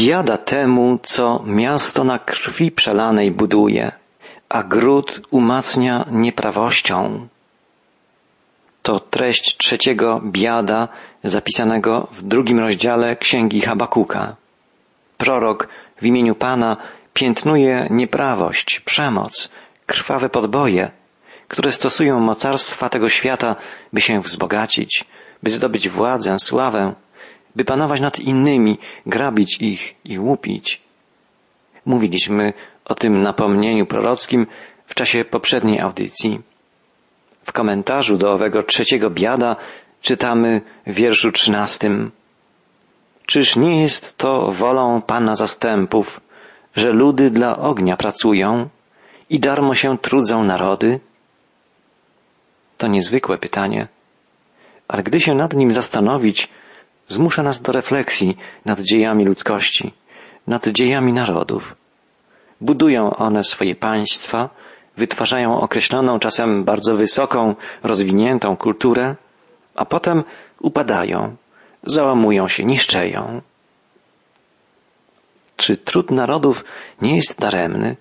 Biada temu, co miasto na krwi przelanej buduje, a gród umacnia nieprawością. To treść trzeciego biada zapisanego w drugim rozdziale Księgi Habakuka. Prorok w imieniu Pana piętnuje nieprawość, przemoc, krwawe podboje, które stosują mocarstwa tego świata, by się wzbogacić, by zdobyć władzę, sławę, by panować nad innymi, grabić ich i łupić. Mówiliśmy o tym napomnieniu prorockim w czasie poprzedniej audycji. W komentarzu do owego trzeciego biada czytamy w wierszu trzynastym. Czyż nie jest to wolą Pana zastępów, że ludy dla ognia pracują i darmo się trudzą narody? To niezwykłe pytanie, ale gdy się nad nim zastanowić, zmusza nas do refleksji nad dziejami ludzkości, nad dziejami narodów. Budują one swoje państwa, wytwarzają określoną, czasem bardzo wysoką, rozwiniętą kulturę, a potem upadają, załamują się, niszczeją. Czy trud narodów nie jest daremny?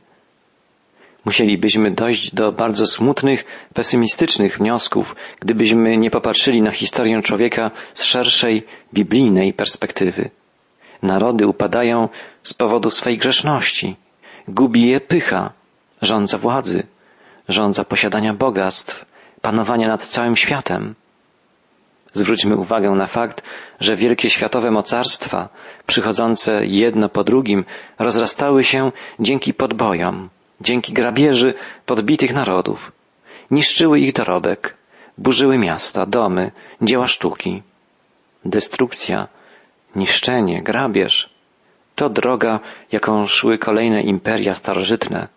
Musielibyśmy dojść do bardzo smutnych, pesymistycznych wniosków, gdybyśmy nie popatrzyli na historię człowieka z szerszej, biblijnej perspektywy. Narody upadają z powodu swej grzeszności. Gubi je pycha, rządza władzy, rządza posiadania bogactw, panowania nad całym światem. Zwróćmy uwagę na fakt, że wielkie światowe mocarstwa, przychodzące jedno po drugim, rozrastały się dzięki podbojom, dzięki grabieży podbitych narodów. Niszczyły ich dorobek, burzyły miasta, domy, dzieła sztuki. Destrukcja, niszczenie, grabież to droga, jaką szły kolejne imperia starożytne.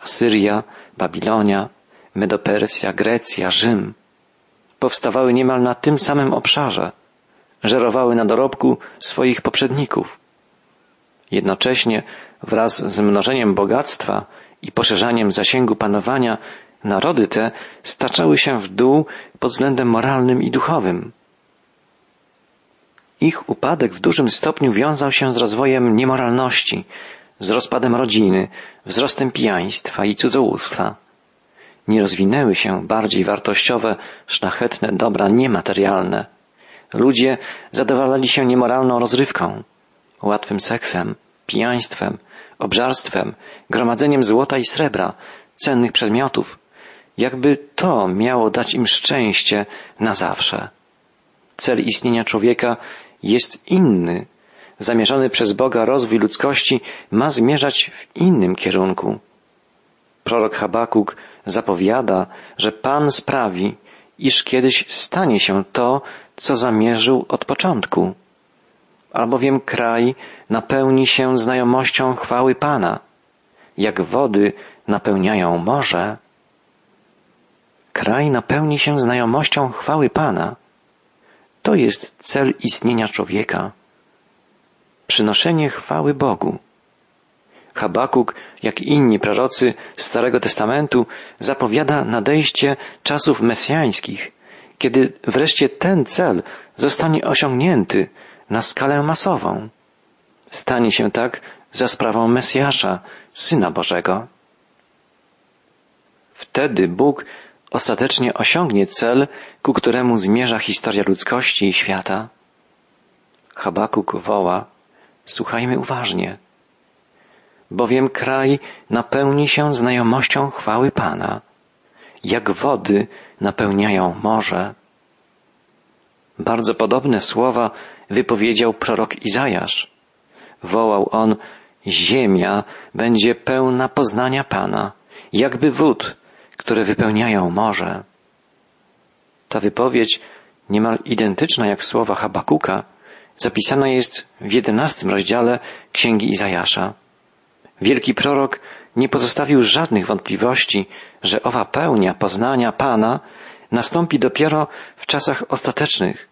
Asyria, Babilonia, Medopersja, Grecja, Rzym. Powstawały niemal na tym samym obszarze. Żerowały na dorobku swoich poprzedników. Jednocześnie wraz z mnożeniem bogactwa i poszerzaniem zasięgu panowania narody te staczały się w dół pod względem moralnym i duchowym. Ich upadek w dużym stopniu wiązał się z rozwojem niemoralności, z rozpadem rodziny, wzrostem pijaństwa i cudzołóstwa. Nie rozwinęły się bardziej wartościowe, szlachetne dobra niematerialne. Ludzie zadowalali się niemoralną rozrywką, łatwym seksem, pijaństwem, obżarstwem, gromadzeniem złota i srebra, cennych przedmiotów, jakby to miało dać im szczęście na zawsze. Cel istnienia człowieka jest inny. Zamierzony przez Boga rozwój ludzkości ma zmierzać w innym kierunku. Prorok Habakuk zapowiada, że Pan sprawi, iż kiedyś stanie się to, co zamierzył od początku albowiem kraj napełni się znajomością chwały Pana, jak wody napełniają morze. Kraj napełni się znajomością chwały Pana. To jest cel istnienia człowieka. Przynoszenie chwały Bogu. Habakuk, jak inni prorocy Starego Testamentu, zapowiada nadejście czasów mesjańskich, kiedy wreszcie ten cel zostanie osiągnięty na skalę masową. Stanie się tak za sprawą Mesjasza, Syna Bożego. Wtedy Bóg ostatecznie osiągnie cel, ku któremu zmierza historia ludzkości i świata. Habakuk woła, słuchajmy uważnie, bowiem kraj napełni się znajomością chwały Pana, jak wody napełniają morze. Bardzo podobne słowa wypowiedział prorok Izajasz. Wołał on, ziemia będzie pełna poznania Pana, jakby wód, które wypełniają morze. Ta wypowiedź, niemal identyczna jak słowa Habakuka, zapisana jest w jedenastym rozdziale Księgi Izajasza. Wielki prorok nie pozostawił żadnych wątpliwości, że owa pełnia poznania Pana nastąpi dopiero w czasach ostatecznych,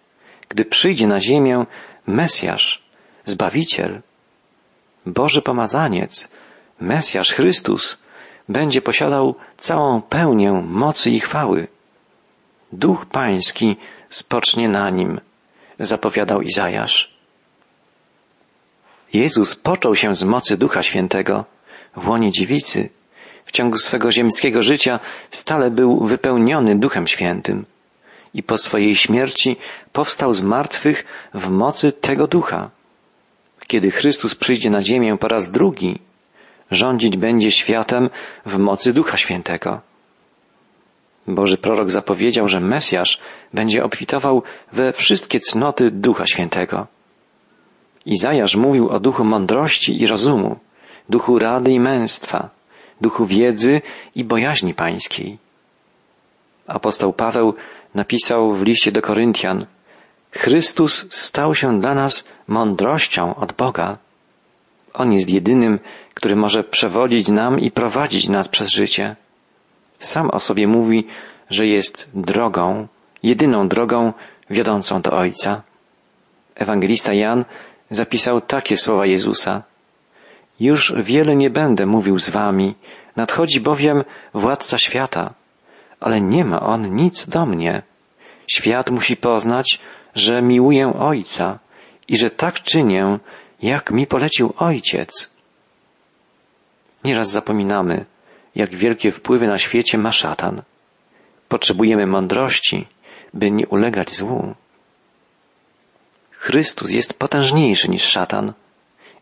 gdy przyjdzie na ziemię Mesjasz, Zbawiciel, Boży Pomazaniec, Mesjasz Chrystus, będzie posiadał całą pełnię mocy i chwały. Duch Pański spocznie na nim, zapowiadał Izajasz. Jezus począł się z mocy Ducha Świętego w łonie dziewicy. W ciągu swego ziemskiego życia stale był wypełniony Duchem Świętym i po swojej śmierci powstał z martwych w mocy tego Ducha. Kiedy Chrystus przyjdzie na ziemię po raz drugi, rządzić będzie światem w mocy Ducha Świętego. Boży prorok zapowiedział, że Mesjasz będzie obfitował we wszystkie cnoty Ducha Świętego. Izajasz mówił o duchu mądrości i rozumu, duchu rady i męstwa, duchu wiedzy i bojaźni pańskiej. Apostoł Paweł napisał w liście do Koryntian, Chrystus stał się dla nas mądrością od Boga. On jest jedynym, który może przewodzić nam i prowadzić nas przez życie. Sam o sobie mówi, że jest drogą, jedyną drogą wiodącą do Ojca. Ewangelista Jan zapisał takie słowa Jezusa. Już wiele nie będę mówił z wami, nadchodzi bowiem władca świata, ale nie ma on nic do mnie. Świat musi poznać, że miłuję Ojca i że tak czynię, jak mi polecił Ojciec. Nieraz zapominamy, jak wielkie wpływy na świecie ma szatan. Potrzebujemy mądrości, by nie ulegać złu. Chrystus jest potężniejszy niż szatan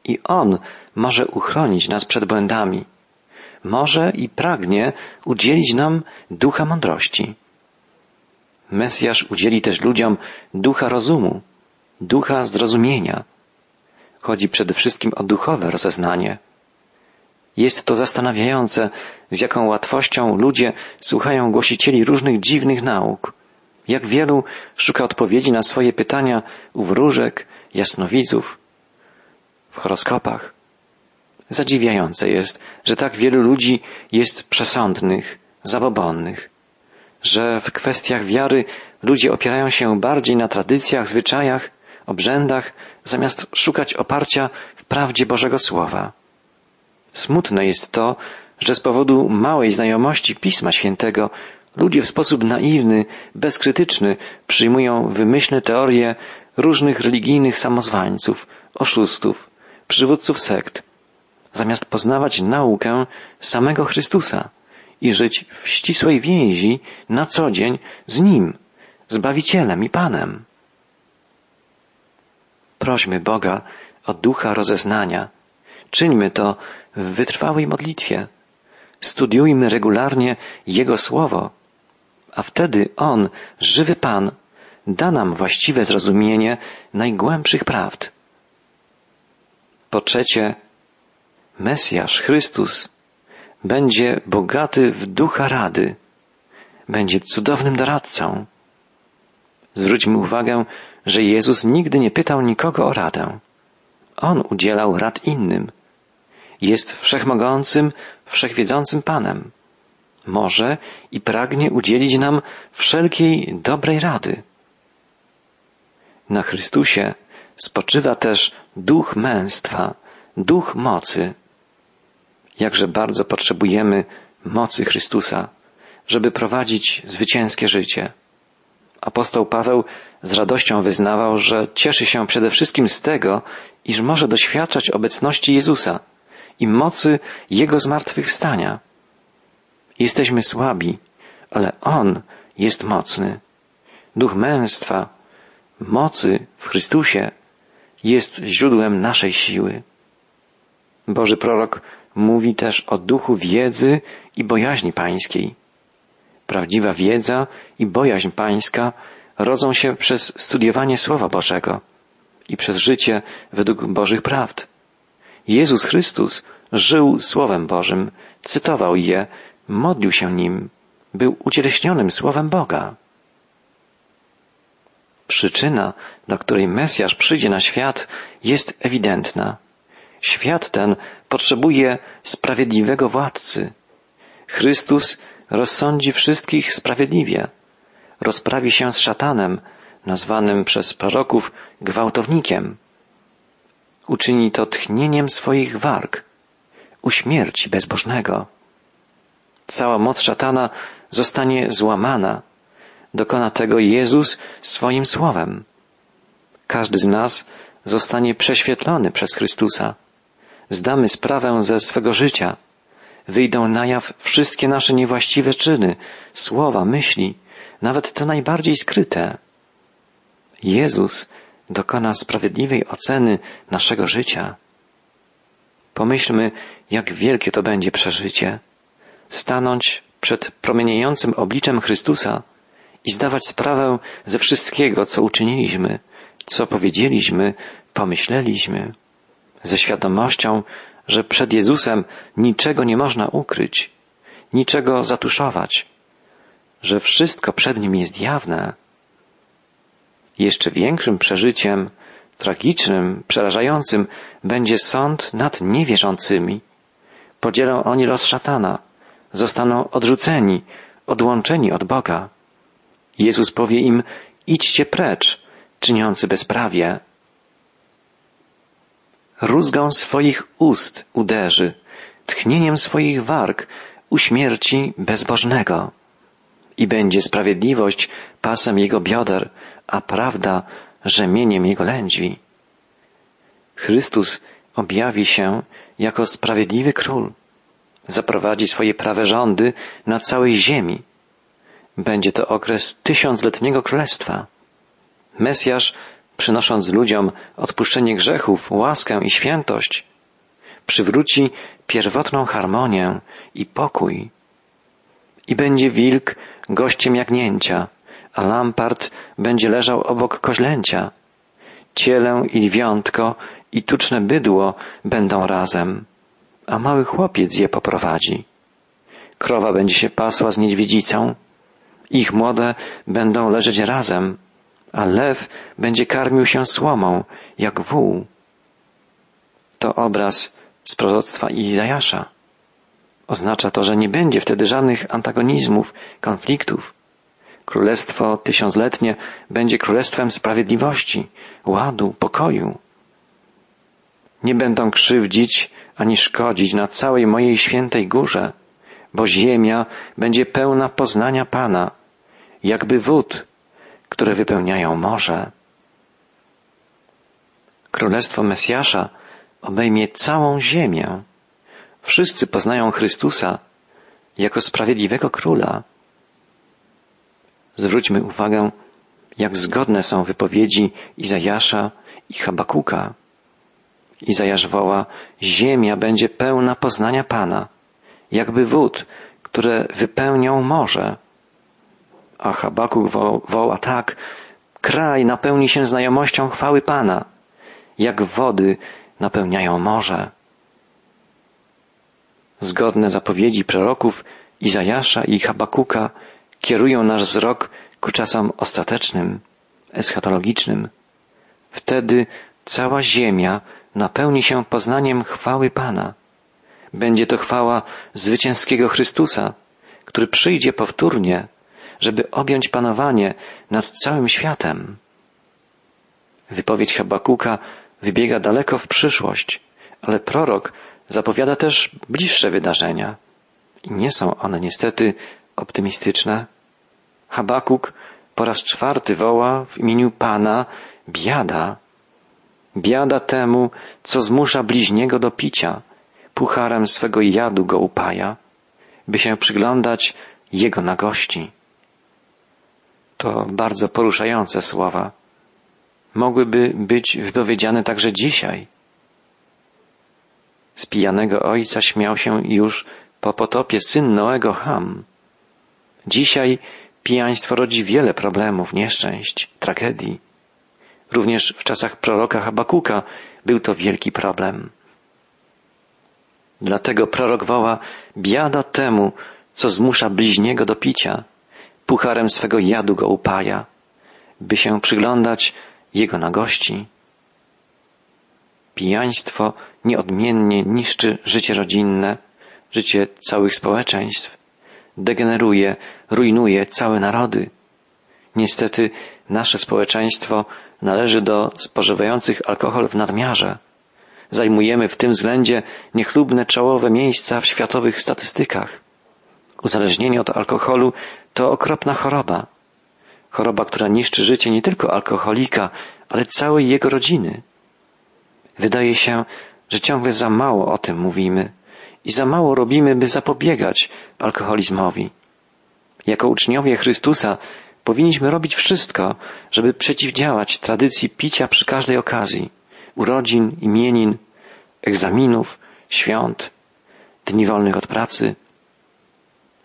i On może uchronić nas przed błędami. Może i pragnie udzielić nam ducha mądrości. Mesjasz udzieli też ludziom ducha rozumu, ducha zrozumienia. Chodzi przede wszystkim o duchowe rozeznanie. Jest to zastanawiające, z jaką łatwością ludzie słuchają głosicieli różnych dziwnych nauk. Jak wielu szuka odpowiedzi na swoje pytania u wróżek, jasnowidzów, w horoskopach. Zadziwiające jest, że tak wielu ludzi jest przesądnych, zabobonnych, że w kwestiach wiary ludzie opierają się bardziej na tradycjach, zwyczajach, obrzędach, zamiast szukać oparcia w prawdzie Bożego Słowa. Smutne jest to, że z powodu małej znajomości Pisma Świętego ludzie w sposób naiwny, bezkrytyczny przyjmują wymyślne teorie różnych religijnych samozwańców, oszustów, przywódców sekt, zamiast poznawać naukę samego Chrystusa i żyć w ścisłej więzi na co dzień z Nim, Zbawicielem i Panem. Prośmy Boga o ducha rozeznania. Czyńmy to w wytrwałej modlitwie. Studiujmy regularnie Jego Słowo, a wtedy On, żywy Pan, da nam właściwe zrozumienie najgłębszych prawd. Po trzecie, Mesjasz, Chrystus, będzie bogaty w ducha rady, będzie cudownym doradcą. Zwróćmy uwagę, że Jezus nigdy nie pytał nikogo o radę. On udzielał rad innym. Jest wszechmogącym, wszechwiedzącym Panem. Może i pragnie udzielić nam wszelkiej dobrej rady. Na Chrystusie spoczywa też duch męstwa, duch mocy. Jakże bardzo potrzebujemy mocy Chrystusa, żeby prowadzić zwycięskie życie. Apostoł Paweł z radością wyznawał, że cieszy się przede wszystkim z tego, iż może doświadczać obecności Jezusa i mocy Jego zmartwychwstania. Jesteśmy słabi, ale On jest mocny. Duch męstwa, mocy w Chrystusie jest źródłem naszej siły. Boży prorok mówi też o duchu wiedzy i bojaźni pańskiej. Prawdziwa wiedza i bojaźń pańska rodzą się przez studiowanie Słowa Bożego i przez życie według Bożych prawd. Jezus Chrystus żył Słowem Bożym, cytował je, modlił się nim, był ucieleśnionym Słowem Boga. Przyczyna, dla której Mesjasz przyjdzie na świat, jest ewidentna. Świat ten potrzebuje sprawiedliwego władcy. Chrystus rozsądzi wszystkich sprawiedliwie, rozprawi się z szatanem, nazwanym przez proroków gwałtownikiem. Uczyni to tchnieniem swoich warg, uśmierci bezbożnego. Cała moc szatana zostanie złamana. Dokona tego Jezus swoim słowem. Każdy z nas zostanie prześwietlony przez Chrystusa. Zdamy sprawę ze swego życia. Wyjdą na jaw wszystkie nasze niewłaściwe czyny, słowa, myśli, nawet te najbardziej skryte. Jezus dokona sprawiedliwej oceny naszego życia. Pomyślmy, jak wielkie to będzie przeżycie. Stanąć przed promieniejącym obliczem Chrystusa i zdawać sprawę ze wszystkiego, co uczyniliśmy, co powiedzieliśmy, pomyśleliśmy, ze świadomością, że przed Jezusem niczego nie można ukryć, niczego zatuszować, że wszystko przed Nim jest jawne. Jeszcze większym przeżyciem, tragicznym, przerażającym będzie sąd nad niewierzącymi. Podzielą oni los szatana, zostaną odrzuceni, odłączeni od Boga. Jezus powie im, idźcie precz, czyniący bezprawie. Rózgą swoich ust uderzy, tchnieniem swoich warg uśmierci bezbożnego. I będzie sprawiedliwość pasem jego bioder, a prawda rzemieniem jego lędźwi. Chrystus objawi się jako sprawiedliwy król. Zaprowadzi swoje prawe rządy na całej ziemi. Będzie to okres tysiącletniego królestwa. Mesjasz, przynosząc ludziom odpuszczenie grzechów, łaskę i świętość, przywróci pierwotną harmonię i pokój. I będzie wilk gościem jagnięcia, a lampart będzie leżał obok koźlęcia. Cielę i lwiątko i tuczne bydło będą razem, a mały chłopiec je poprowadzi. Krowa będzie się pasła z niedźwiedzicą, ich młode będą leżeć razem, a lew będzie karmił się słomą, jak wół. To obraz z proroctwa Izajasza. Oznacza to, że nie będzie wtedy żadnych antagonizmów, konfliktów. Królestwo tysiącletnie będzie królestwem sprawiedliwości, ładu, pokoju. Nie będą krzywdzić ani szkodzić na całej mojej świętej górze, bo ziemia będzie pełna poznania Pana, jakby wód, które wypełniają morze. Królestwo Mesjasza obejmie całą ziemię. Wszyscy poznają Chrystusa jako sprawiedliwego króla. Zwróćmy uwagę, jak zgodne są wypowiedzi Izajasza i Habakuka. Izajasz woła, ziemia będzie pełna poznania Pana, jakby wód, które wypełnią morze. A Habakuk woła tak, kraj napełni się znajomością chwały Pana, jak wody napełniają morze. Zgodne zapowiedzi proroków Izajasza i Habakuka kierują nasz wzrok ku czasom ostatecznym, eschatologicznym. Wtedy cała ziemia napełni się poznaniem chwały Pana. Będzie to chwała zwycięskiego Chrystusa, który przyjdzie powtórnie żeby objąć panowanie nad całym światem. Wypowiedź Habakuka wybiega daleko w przyszłość, ale prorok zapowiada też bliższe wydarzenia. I nie są one niestety optymistyczne. Habakuk po raz czwarty woła w imieniu Pana biada. Biada temu, co zmusza bliźniego do picia, pucharem swego jadu go upaja, by się przyglądać jego nagości. To bardzo poruszające słowa. Mogłyby być wypowiedziane także dzisiaj. Z pijanego ojca śmiał się już po potopie syn Noego Ham. Dzisiaj pijaństwo rodzi wiele problemów, nieszczęść, tragedii. Również w czasach proroka Habakuka był to wielki problem. Dlatego prorok woła biada temu, co zmusza bliźniego do picia, pucharem swego jadu go upaja, by się przyglądać jego nagości. Pijaństwo nieodmiennie niszczy życie rodzinne, życie całych społeczeństw, degeneruje, rujnuje całe narody. Niestety nasze społeczeństwo należy do spożywających alkohol w nadmiarze. Zajmujemy w tym względzie niechlubne czołowe miejsca w światowych statystykach. Uzależnienie od alkoholu to okropna choroba. Choroba, która niszczy życie nie tylko alkoholika, ale całej jego rodziny. Wydaje się, że ciągle za mało o tym mówimy i za mało robimy, by zapobiegać alkoholizmowi. Jako uczniowie Chrystusa powinniśmy robić wszystko, żeby przeciwdziałać tradycji picia przy każdej okazji urodzin, imienin, egzaminów, świąt, dni wolnych od pracy.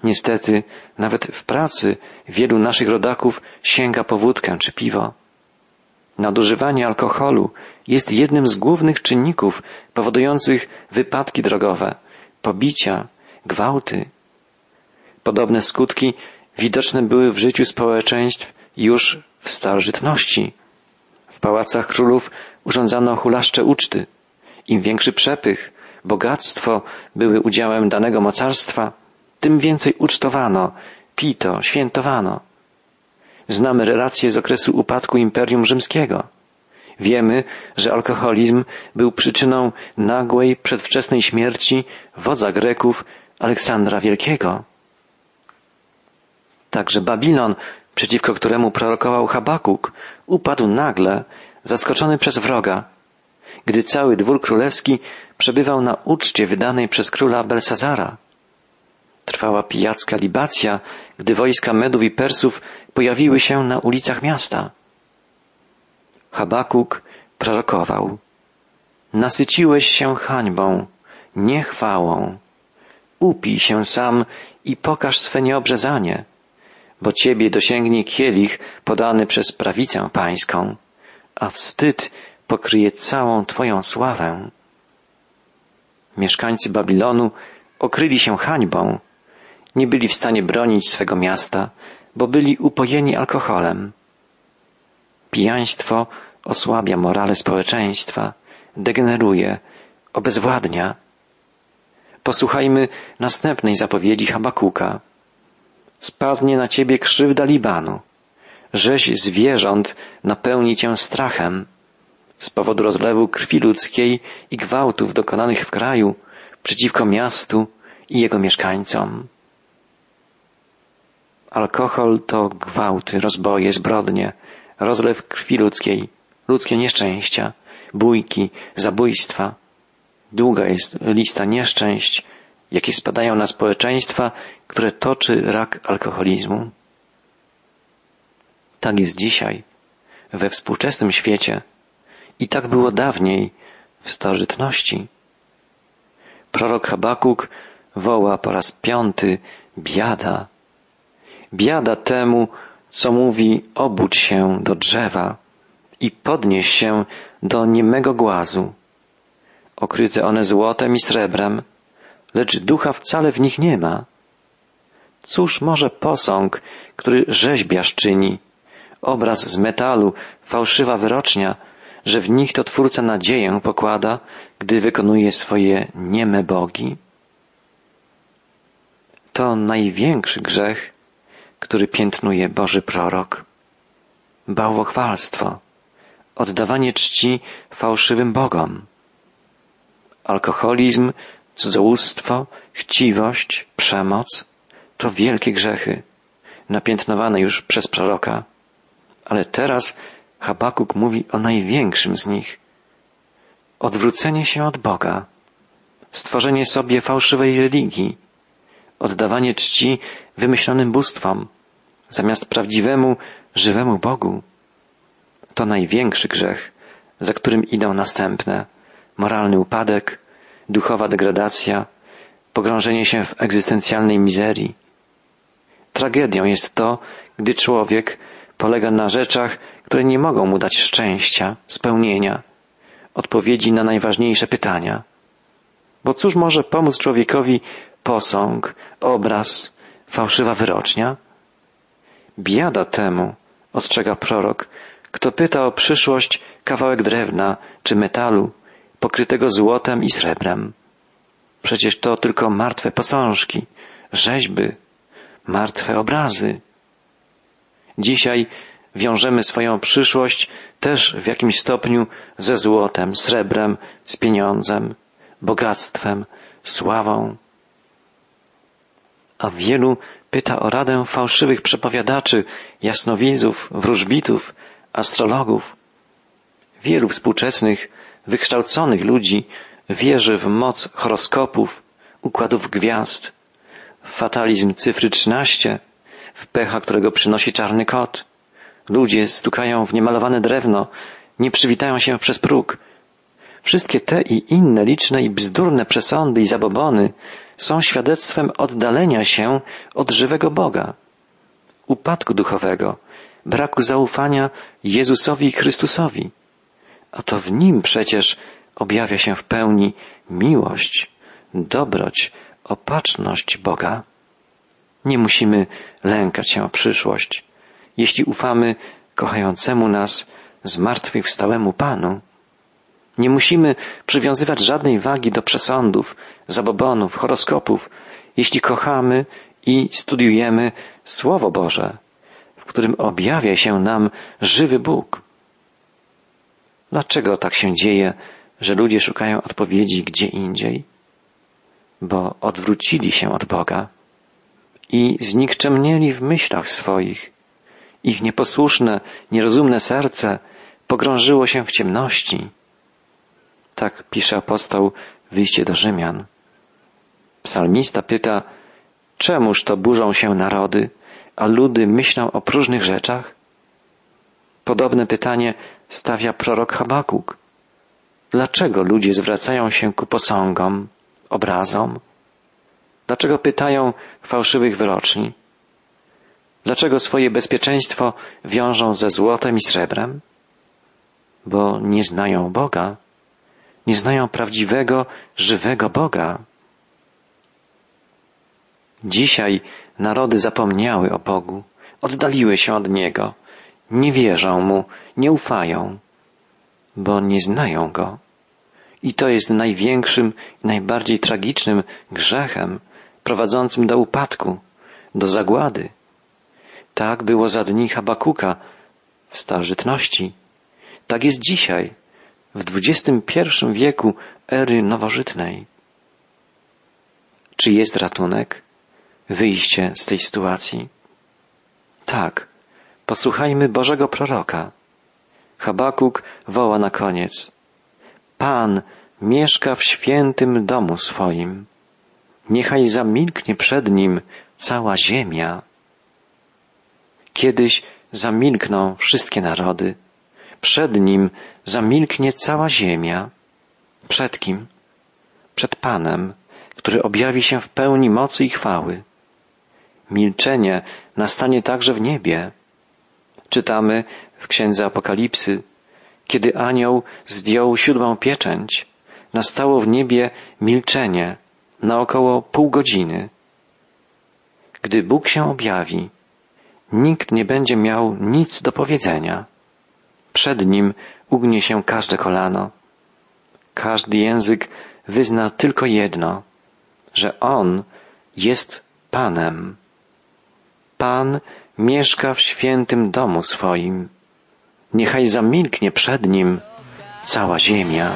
Niestety, nawet w pracy wielu naszych rodaków sięga po wódkę czy piwo. Nadużywanie alkoholu jest jednym z głównych czynników powodujących wypadki drogowe, pobicia, gwałty. Podobne skutki widoczne były w życiu społeczeństw już w starożytności. W pałacach królów urządzano hulaszcze uczty. Im większy przepych, bogactwo były udziałem danego mocarstwa, tym więcej ucztowano, pito, świętowano. Znamy relacje z okresu upadku Imperium Rzymskiego. Wiemy, że alkoholizm był przyczyną nagłej, przedwczesnej śmierci wodza Greków Aleksandra Wielkiego. Także Babilon, przeciwko któremu prorokował Habakuk, upadł nagle, zaskoczony przez wroga, gdy cały dwór królewski przebywał na uczcie wydanej przez króla Belsazara. Trwała pijacka libacja, gdy wojska Medów i Persów pojawiły się na ulicach miasta. Habakuk prorokował. Nasyciłeś się hańbą, nie chwałą. Upij się sam i pokaż swe nieobrzezanie, bo ciebie dosięgnie kielich podany przez prawicę pańską, a wstyd pokryje całą twoją sławę. Mieszkańcy Babilonu okryli się hańbą, nie byli w stanie bronić swego miasta, bo byli upojeni alkoholem. Pijaństwo osłabia morale społeczeństwa, degeneruje, obezwładnia. Posłuchajmy następnej zapowiedzi Habakuka. Spadnie na ciebie krzywda Libanu. Rzeź zwierząt napełni cię strachem. Z powodu rozlewu krwi ludzkiej i gwałtów dokonanych w kraju przeciwko miastu i jego mieszkańcom. Alkohol to gwałty, rozboje, zbrodnie, rozlew krwi ludzkiej, ludzkie nieszczęścia, bójki, zabójstwa. Długa jest lista nieszczęść, jakie spadają na społeczeństwa, które toczy rak alkoholizmu. Tak jest dzisiaj, we współczesnym świecie i tak było dawniej, w starożytności. Prorok Habakuk woła po raz piąty biada. Biada temu, co mówi obudź się do drzewa i podnieś się do niemego głazu. Okryte one złotem i srebrem, lecz ducha wcale w nich nie ma. Cóż może posąg, który rzeźbiarz czyni, obraz z metalu, fałszywa wyrocznia, że w nich to Twórca nadzieję pokłada, gdy wykonuje swoje nieme bogi? To największy grzech, który piętnuje Boży prorok. Bałwochwalstwo, oddawanie czci fałszywym bogom. Alkoholizm, cudzołóstwo, chciwość, przemoc to wielkie grzechy, napiętnowane już przez proroka. Ale teraz Habakuk mówi o największym z nich. Odwrócenie się od Boga, stworzenie sobie fałszywej religii, oddawanie czci wymyślonym bóstwom, zamiast prawdziwemu, żywemu Bogu. To największy grzech, za którym idą następne moralny upadek, duchowa degradacja, pogrążenie się w egzystencjalnej mizerii. Tragedią jest to, gdy człowiek polega na rzeczach, które nie mogą mu dać szczęścia, spełnienia, odpowiedzi na najważniejsze pytania. Bo cóż może pomóc człowiekowi posąg, obraz, fałszywa wyrocznia? Biada temu, ostrzega prorok, kto pyta o przyszłość kawałek drewna czy metalu, pokrytego złotem i srebrem. Przecież to tylko martwe posążki, rzeźby, martwe obrazy. Dzisiaj wiążemy swoją przyszłość też w jakimś stopniu ze złotem, srebrem, z pieniądzem, bogactwem, sławą. A wielu pyta o radę fałszywych przepowiadaczy, jasnowidzów, wróżbitów, astrologów. Wielu współczesnych wykształconych ludzi wierzy w moc horoskopów, układów gwiazd, w fatalizm cyfry 13, w pecha, którego przynosi czarny kot. Ludzie stukają w niemalowane drewno, nie przywitają się przez próg. Wszystkie te i inne liczne i bzdurne przesądy i zabobony są świadectwem oddalenia się od żywego Boga, upadku duchowego, braku zaufania Jezusowi i Chrystusowi. A to w Nim przecież objawia się w pełni miłość, dobroć, opatrzność Boga. Nie musimy lękać się o przyszłość, jeśli ufamy kochającemu nas zmartwychwstałemu Panu. Nie musimy przywiązywać żadnej wagi do przesądów, zabobonów, horoskopów, jeśli kochamy i studiujemy Słowo Boże, w którym objawia się nam żywy Bóg. Dlaczego tak się dzieje, że ludzie szukają odpowiedzi gdzie indziej? Bo odwrócili się od Boga i znikczemnieli w myślach swoich. Ich nieposłuszne, nierozumne serce pogrążyło się w ciemności. Tak pisze apostoł w liście do Rzymian. Psalmista pyta, czemuż to burzą się narody, a ludy myślą o próżnych rzeczach? Podobne pytanie stawia prorok Habakuk. Dlaczego ludzie zwracają się ku posągom, obrazom? Dlaczego pytają fałszywych wyroczni? Dlaczego swoje bezpieczeństwo wiążą ze złotem i srebrem? Bo nie znają Boga, nie znają prawdziwego, żywego Boga. Dzisiaj narody zapomniały o Bogu, oddaliły się od Niego, nie wierzą Mu, nie ufają, bo nie znają Go. I to jest największym najbardziej tragicznym grzechem prowadzącym do upadku, do zagłady. Tak było za dni Habakuka w starożytności. Tak jest dzisiaj, w XXI wieku ery nowożytnej. Czy jest ratunek? Wyjście z tej sytuacji? Tak. Posłuchajmy Bożego proroka. Habakuk woła na koniec. Pan mieszka w świętym domu swoim. Niechaj zamilknie przed nim cała ziemia. Kiedyś zamilkną wszystkie narody. Przed nim zamilknie cała ziemia. Przed kim? Przed Panem, który objawi się w pełni mocy i chwały. Milczenie nastanie także w niebie. Czytamy w Księdze Apokalipsy, kiedy anioł zdjął siódmą pieczęć, nastało w niebie milczenie na około pół godziny. Gdy Bóg się objawi, nikt nie będzie miał nic do powiedzenia. Przed nim ugnie się każde kolano. Każdy język wyzna tylko jedno, że On jest Panem. Pan mieszka w świętym domu swoim. Niechaj zamilknie przed nim cała ziemia.